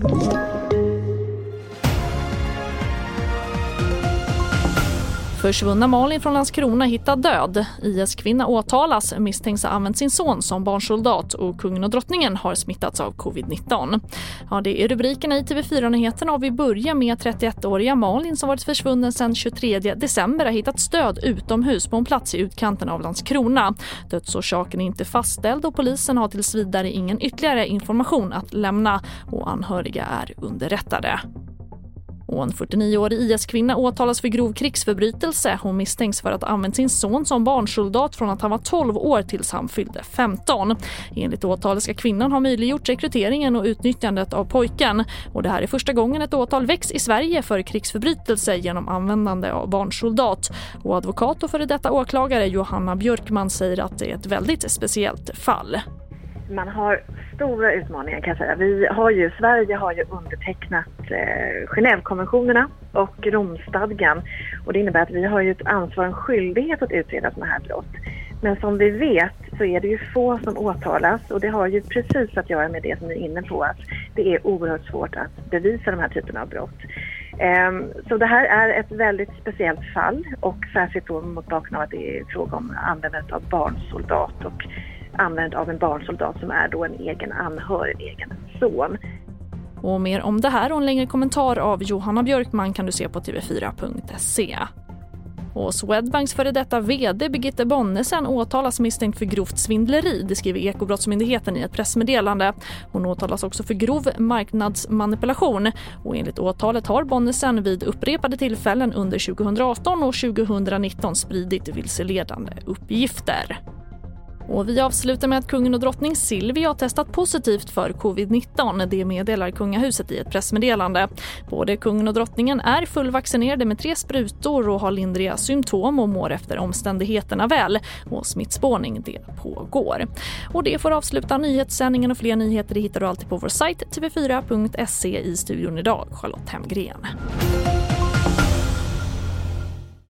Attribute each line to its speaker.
Speaker 1: Thank you. Försvunna Malin från Landskrona hittad död. IS-kvinna åtalas, misstänks ha använt sin son som barnsoldat och kungen och drottningen har smittats av covid-19. Ja, det är rubrikerna i TV4-nyheterna och vi börjar med 31-åriga Malin som varit försvunnen sedan 23 december har hittat stöd utomhus på en plats i utkanten av Landskrona. Dödsorsaken är inte fastställd och polisen har tills vidare ingen ytterligare information att lämna och anhöriga är underrättade. Och en 49-årig IS-kvinna åtalas för grov krigsförbrytelse. Hon misstänks för att ha använt sin son som barnsoldat från att han var 12 år tills han fyllde 15. Enligt åtalet ska kvinnan ha möjliggjort rekryteringen och utnyttjandet av pojken. Och det här är första gången ett åtal väcks i Sverige för krigsförbrytelse genom användande av barnsoldat. Och advokat och före detta åklagare Johanna Björkman säger att det är ett väldigt speciellt fall.
Speaker 2: Man har stora utmaningar kan jag säga. Vi har ju, Sverige har ju undertecknat eh, Genèvekonventionerna och Romstadgan och det innebär att vi har ju ett ansvar och en skyldighet att utreda sådana här brott. Men som vi vet så är det ju få som åtalas och det har ju precis att göra med det som ni är inne på att det är oerhört svårt att bevisa de här typerna av brott. Ehm, så det här är ett väldigt speciellt fall och särskilt då mot bakgrund av att det är fråga om användandet av barnsoldat och använd av en barnsoldat som är då en egen anhörig, en egen son.
Speaker 1: Och mer om det här och en längre kommentar av Johanna Björkman kan du se på tv4.se. Och Swedbanks före detta vd Birgitte Bonnesen åtalas misstänkt för grovt svindleri, det skriver Ekobrottsmyndigheten i ett pressmeddelande. Hon åtalas också för grov marknadsmanipulation och enligt åtalet har Bonnesen vid upprepade tillfällen under 2018 och 2019 spridit vilseledande uppgifter. Och vi avslutar med att kungen och drottning Silvia har testat positivt för covid-19. Det meddelar kungahuset i ett pressmeddelande. Både kungen och drottningen är fullvaccinerade med tre sprutor och har lindriga symptom och mår efter omständigheterna väl. Och smittspårning det pågår. Och det får avsluta nyhetssändningen och fler nyheter hittar du alltid på vår sajt tv4.se i studion idag, Charlotte Hemgren.